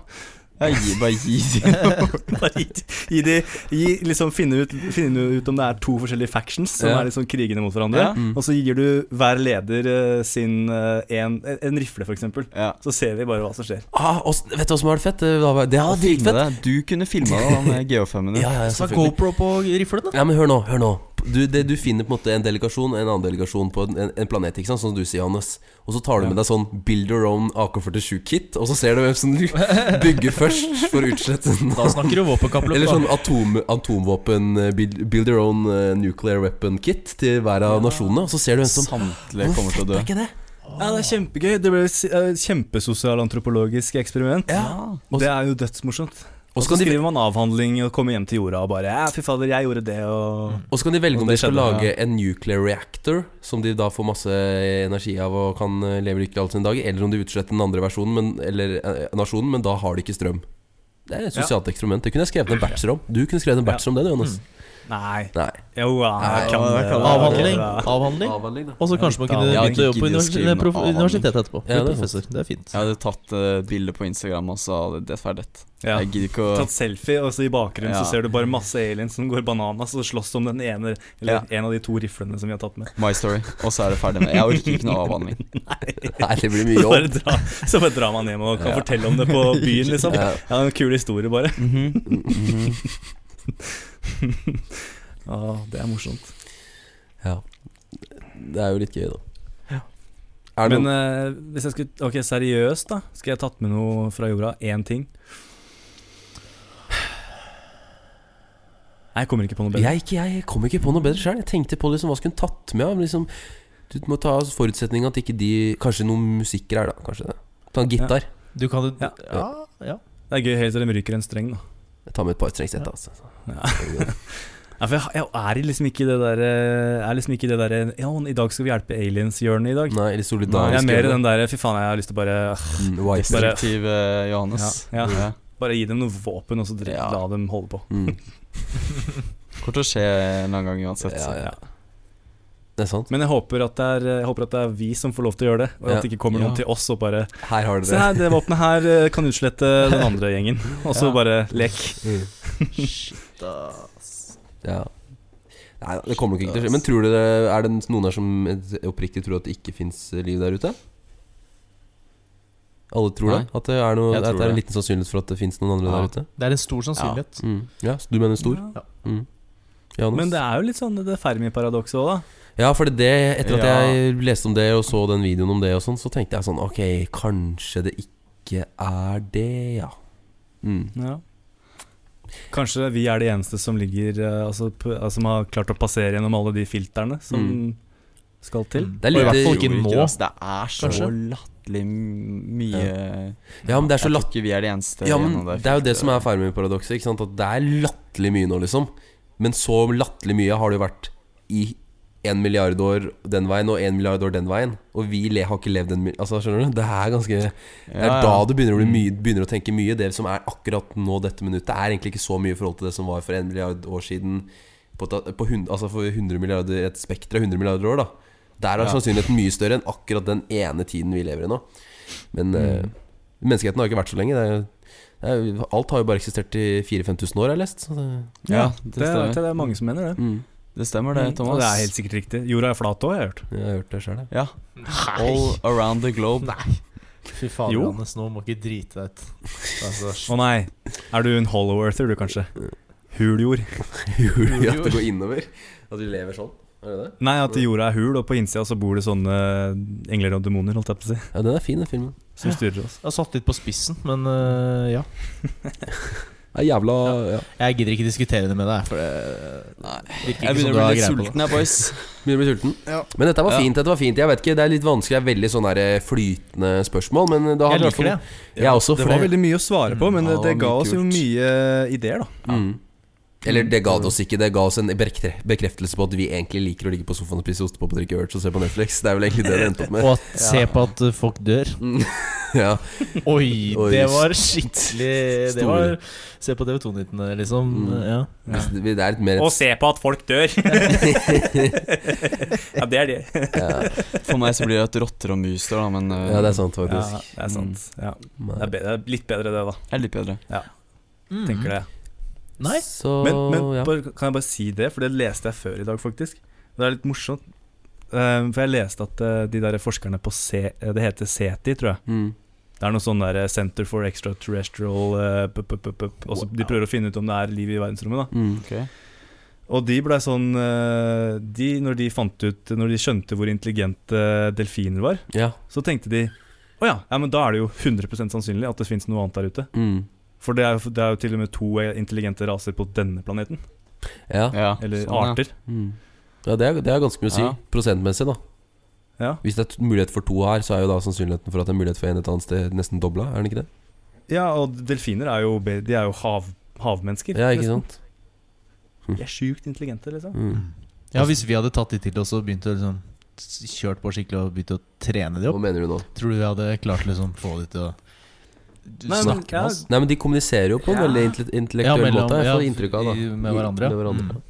Ja, gi, bare gi dem Bare gi, gi de, gi, liksom finne, ut, finne ut om det er to forskjellige factions som Ja. er liksom krigende mot hverandre. Ja. Mm. Og så gir du hver leder eh, sin eh, en, en rifle, f.eks. Ja. Så ser vi bare hva som skjer. ah, og, Vet du hva som hadde vært fett? Det var- Det hadde vært Filme dritfett. Du kunne filma det med geofemene. Ja, ja. GoPro på riflen, da. Ja, men hør nå, hør nå. Du, det, du finner på en måte en delegasjon En annen delegasjon på en, en planet, ikke sant? som du sier, Johannes. Og så tar du med deg sånn Build your own AK-47-kit, og så ser du hvem som bygger først for å utslette. Da snakker du våpenkappløp. Eller sånn atom, atomvåpen eh, build, build your own eh, nuclear weapon kit til hver av nasjonene. Og så ser du hvem som Samtlige kommer til å dø. Er ikke det? Ja, det er kjempegøy. Det ble et eh, kjempesosialantropologisk eksperiment. Ja. Det er jo dødsmorsomt. Og så skriver man avhandling og kommer hjem til jorda og bare Ja, fy fader, jeg gjorde det, og Og så kan de velge om de skal lage en nuclear reactor, som de da får masse energi av og kan eh, leve lykkelig all sin dag, eller om de utsletter den andre versjonen, men, eller eh, nasjonen, men da har de ikke strøm. Det er et sosialt eksperiment. Det kunne jeg skrevet en bachelor om. Du kunne skrevet en bachelor om det, du, Johannes. Nei. Nei. Jo, ja, Nei, kan ja, det. kan det. Avhandling. Avhandling. Avhandling, da. Og så kanskje man kunne Ja, bytte jobb på gidder å skrive avhandling. universitetet etterpå. Ja, det er professor. Det er fint. Jeg hadde tatt uh, bilde på Instagram og så hadde det ferdet. Ja. Jeg gidder ikke å Tatt selfie, og så i bakgrunnen Ja. så ser du bare masse aliens som går bananas og slåss om den ene Eller Ja. en av de to riflene som vi har tatt med. My story, og så er det ferdig med Jeg orker ikke noe avhandling. Nei, det blir mye Så bare, jobb. dra, så bare drar man hjem og kan Ja. fortelle om det på byen, liksom. Ja. Ja, en kul historie, bare. Mhm. Ja, det er morsomt. Ja. Det er jo litt gøy, da. Er det Men noe eh, hvis jeg skulle Ok, seriøst, da. Skal jeg tatt med noe fra jorda? Én ting? Nei, jeg kommer ikke på noe bedre. jeg, ikke, jeg kom ikke på noe bedre sjøl. Jeg tenkte på liksom, hva skulle hun tatt med. Liksom, du må ta forutsetning at ikke de Kanskje noen musikkgreier, da. Kanskje det. Ta en gitar. Du kan jo Ja. Ja, ja. Det er gøy helt til de ryker en streng, da. Tar med et par strengsett. Altså. Ja. Ja, for jeg, er liksom ikke i det derre Er liksom ikke i det derre Ja, i dag skal vi hjelpe aliens-hjørnet i dag. Nei, eller Jeg er mer i den derre Fy faen, jeg har lyst til å bare. Mm, Destruktiv eh, Johannes. Ja, ja. Bare gi dem noe våpen, og så la dem holde på. Mm. Kommer til å skje en annen gang uansett. Ja, så- ja. Det er sant. Men jeg håper, at det er, jeg håper at det er vi som får lov til å gjøre det, og Ja. at det ikke kommer noen Ja. til oss og bare Her har Se her, det våpenet her eh, kan utslette den andre gjengen. Og så Ja. bare lek. Mm. Shit, ass. Ja. Nei, det kommer nok ikke til å skje. Men tror du det, er det noen her som oppriktig tror at det ikke fins liv der ute? Alle tror det? At det er, noe, at det er en liten sannsynlighet for at det fins noen andre Ja. der ute? Det er en stor sannsynlighet. Mm. Ja, så du mener stor? Ja. Mm. Men det er jo litt sånn det Fermi-paradokset òg, da. Ja, for det, etter at Ja. jeg leste om det og så den videoen om det og sånn, så tenkte jeg sånn Ok, kanskje det ikke er det, ja. Mm. Ja. Kanskje vi er de eneste som ligger eh, altså, p- altså, Som har klart å passere gjennom alle de filterne som Mm. skal til. Det er Og i hvert litt- fall ikke nå. det. Det er så kanskje? latterlig mye Ja, men det er så latt... vi er de eneste Ja, men det, det er jo det som er Fermi-paradokset. At det er latterlig mye nå, liksom. Men så latterlig mye har det jo vært i en milliard år den veien og en milliard år den veien. Og vi le, har ikke levd en Altså, skjønner du? Det er ganske Det er Ja, ja. da du begynner å, bli mye, begynner å tenke mye. Det som er akkurat nå dette minuttet, er egentlig ikke så mye i forhold til det som var for en milliard år siden. På, på altså for 100 milliarder Et spekter av 100 milliarder år, da. Der er Ja. sannsynligheten mye større enn akkurat den ene tiden vi lever i nå. Men eh, menneskeheten har ikke vært så lenge. Det er, det er, alt har jo bare eksistert i 4000-5000 år, har jeg lest. Så det, Ja, det, det er, det er mange som mener det. mm, Det stemmer det, Mm, Thomas. Det er helt sikkert riktig. Jorda er flat òg, jeg har hørt. jeg har hørt det sjøl, jeg. Ja. All around the globe. Nei. Fy faen, Jo. Johannes, nå må ikke drite deg ut. Å Å nei, er du en hollow earther du, kanskje? Huljord. Huljord. at det går innover. At vi lever sånn. Er det det? Nei, at jorda er hul, og på innsida så bor det sånne engler og demoner, holdt jeg på å si, Ja, den er fin, den filmen. som styrer oss. jeg har satt litt på spissen, men uh, ja. Det er jævla ja. Jeg gidder ikke diskutere det med deg, for det Nei. virker Jeg ikke som begynner du å har bli litt greie på det. sulten boys. Begynner å bli sulten. Ja. Men dette var Ja. fint. dette var fint Jeg vet ikke, Det er litt vanskelig, det er veldig sånn der eh, flytende spørsmål. Men det har Jeg liker det. Jeg også, det for var det- veldig mye å svare på, men Mm, det, det ga oss jo mye ideer, da. Mm. Eller det ga det oss ikke. Det ga oss en bekreftelse på at vi egentlig liker å ligge på sofaen og spise ostepop og drikke Urge og se på Netflix. Det er vel egentlig det det endte opp med. Og at, se på at øh, folk dør. Mm. ja. Oi, Oi, det var skikkelig Det var Se på TV2-nyhetene, liksom. Mm. Ja. Det er litt mer Og se på at folk dør! ja, det er det. ja, For meg så blir det et rotter og mus der, da, men uh, ja, det er sant, Ja, faktisk. det er sant. Ja. Det, er bedre, litt bedre, det, da. det er litt bedre. Mm. Tenker det. Nei. Så Men, men ja. bare, kan jeg bare si det, for det leste jeg før i dag, faktisk. Det er litt morsomt. Uh, for jeg leste at uh, de der forskerne på C, eh, Det heter CETI, tror jeg. mm. Det er noe sånn der Center for Extraterrestrial så De prøver å finne ut om det er liv i verdensrommet. da Mm. okay. Og de blei sånn de, Når de fant ut Når de skjønte hvor intelligente delfiner var, Ja. så tenkte de å ja, ja, men da er det jo 100% sannsynlig at det fins noe annet der ute. Mm. For det er, jo, det er jo til og med to intelligente raser på denne planeten. Ja. Ja, Eller sånn, ja. arter. Mm. ja det, er, det er ganske mye å si. Ja. Prosentmessig, da. Ja. Hvis det er mulighet for to her, så er jo da sannsynligheten for at det er mulighet for en et annet sted nesten dobla, er den ikke det? ja, og delfiner er jo, de er jo hav, havmennesker. Ja, ikke nesten. sant? De er sjukt intelligente, liksom. Mm. Ja, Hvis vi hadde tatt de til oss og begynt å liksom kjørt på skikkelig og begynt å trene de opp Hva mener du nå? tror du vi hadde klart liksom få de til å du Nei, men, snakke med oss? Nei, men de kommuniserer jo på en Ja. veldig intell- intellektuell mellom- måte, jeg ja, fått inntrykk av. da i- med hverandre. Med hverandre. Mm.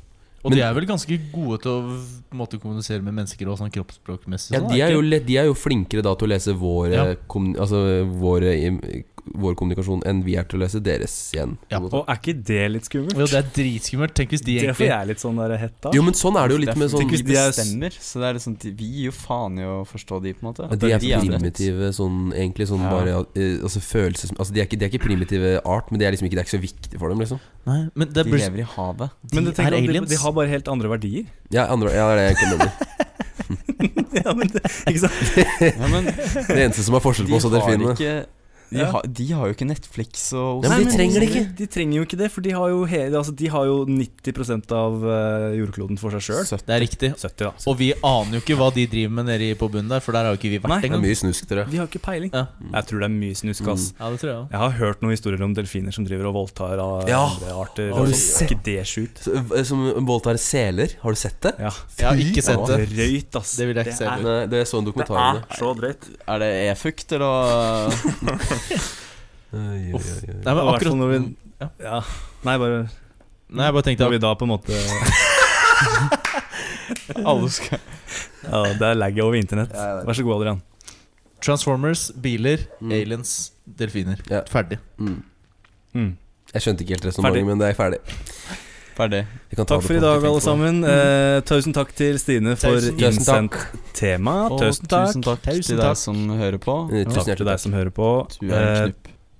Og Men- de er vel ganske gode til å måtte kommunisere med mennesker og sånn kroppsspråkmessig. Ja, sånn, de er, jo, de er jo flinkere da til å lese våre, Ja. altså, vår, im- vår kommunikasjon enn vi er til å lese deres igjen. Ja. Og er ikke det litt skummelt? Jo, det er dritskummelt. Tenk hvis de det får egentlig jeg litt sånn der hett av. Jo, men sånn er det jo litt med sånn Tenk hvis de er bestemmer, så det er liksom Vi gir jo faen i å forstå de, på en måte. Ja, de er De er primitive sånn egentlig sånn Ja. bare eh, Altså følelses... Altså de er, ikke, de er ikke primitive art, men det er liksom ikke Det er ikke så viktig for dem, liksom. Nei, men det De lever i havet. de Men det er aliens. de, de har bare helt andre verdier. Ja, andre, ja det er det jeg egentlig mener. ja, men det, ikke sant? Ja, men Det eneste som er forskjell på oss og delfinene. De, Ja. har, de har jo ikke Netflix og Nei, men de trenger det ikke. De trenger jo ikke det, for de har jo, he, altså, de har jo 90% av eh, jordkloden for seg sjøl. Det er riktig. 70, da. Og vi aner jo ikke hva de driver med nede på bunnen der, for der har jo ikke vi vært Det er engang. mye snusk, tror jeg. Vi har ikke peiling. Ja. Jeg tror det er mye snusk, ass. ja, det tror jeg òg. Jeg har hørt noen historier om delfiner som driver og voldtar av Ja. andre arter. Har du sett- Er ikke det sjukt? Som voldtar seler. Har du sett det? Ja. Jeg har ikke sett det. Drøyt, ass. Det vil jeg ikke se er, på. Nei, det så en det dokumentar om er så drøyt. Er det e-fukt, eller Nei, men akkurat når vi Ja. Ja. Nei, bare Nei, jeg bare tenkte Når vi da på en måte Alle skal Ja, det er lag over internett. Vær så god, Adrian. Transformers, biler, Mm. aliens, delfiner. Ja. Ferdig. Mm. Mm. Jeg skjønte ikke helt Ferdig. resonnementet, men det er ferdig. Ferdig. Takk for i dag, alle sammen. Eh, tusen takk til Stine for Tusen- Tusen innsendt takk. tema. Tusen takk. tusen takk Tusen til deg som hører på. Tusen Takk til deg som hører på. En Eh,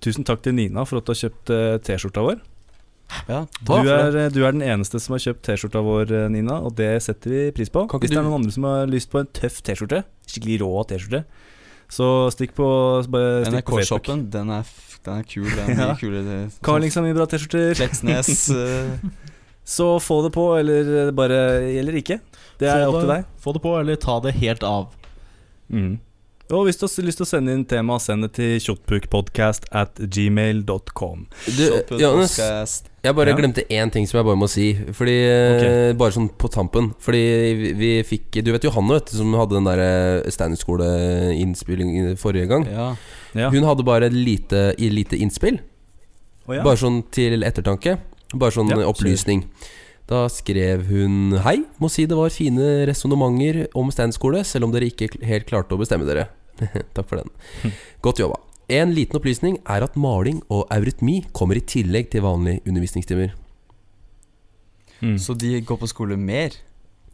tusen takk til Nina for at du har kjøpt eh, T-skjorta vår. Ja, Du er, eh, du er den eneste som har kjøpt T-skjorta vår, eh, Nina, og det setter vi pris på. Hvis det er noen andre som har lyst på en tøff T-skjorte, skikkelig rå T-skjorte, så stikk på, bare stikk på Facebook. NRK-shoppen, den, er den er kul. Den er Ja. mye kulere. Carlings har mye bra T-skjorter. Fleksnes. eh, Så få det på, eller eh, bare Eller ikke. Det er opp til deg. Få det på, eller ta det helt av. Mm. Og hvis du har lyst til å sende inn tema, send det til kjotpukpodcast at gmail.com. Du, Johannes, jeg bare Ja. glemte én ting som jeg bare må si. Fordi okay. Bare sånn på tampen. Fordi vi, vi fikk Du vet Johanne, vet du, som hadde den der standup-skole-innspilling forrige gang. Ja. Ja. Hun hadde bare et lite, lite innspill. Oh, ja. Bare sånn til ettertanke. Bare sånn Ja, opplysning. Da skrev hun Hei, må si det var fine resonnementer om standskole, selv om dere ikke helt klarte å bestemme dere. Takk for den. Godt jobba. En liten opplysning er at maling og eurytmi kommer i tillegg til vanlige undervisningstimer. Mm. Så de går på skole mer?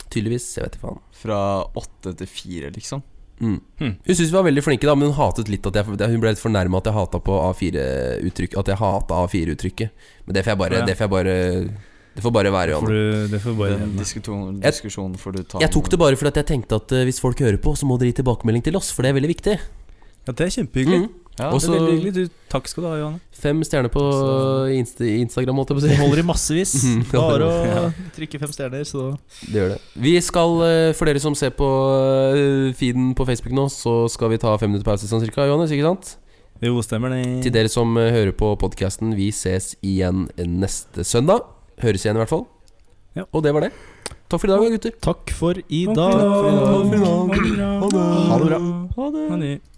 Tydeligvis. Jeg vet ikke faen. Fra åtte til fire, liksom? Mm. Hmm. Hun syntes vi var veldig flinke, da men hun hatet litt at jeg Hun ble litt fornærma at jeg hata på A4-uttrykk At jeg hata A4-uttrykket. Men det får jeg bare, Ja. det får jeg bare Det får bare være, får du, det får bare Den diskusjonen, diskusjonen får du ta Jeg tok det bare fordi at jeg tenkte at eh, hvis folk hører på, så må dere gi tilbakemelding til oss, for det er veldig viktig. Ja, det er kjempehyggelig. Mm. Ja, Det er veldig hyggelig. Du, takk skal du ha, Johanne. Fem stjerner på Insta Instagram, holdt jeg på å si. holder i massevis. Bare å Ja. trykke fem stjerner, så Det gjør det. Vi skal, eh, for dere som ser på eh, feeden på Facebook nå, så skal vi ta fem minutter pause sånn cirka, Johannes, ikke sant? Jo, stemmer det. Til dere som eh, hører på podkasten, vi ses igjen neste søndag. Høres igjen, i hvert fall. Ja. Og det var det. Takk for i dag, gutter. takk for i dag. Takk for i. Ha det bra. Ha det.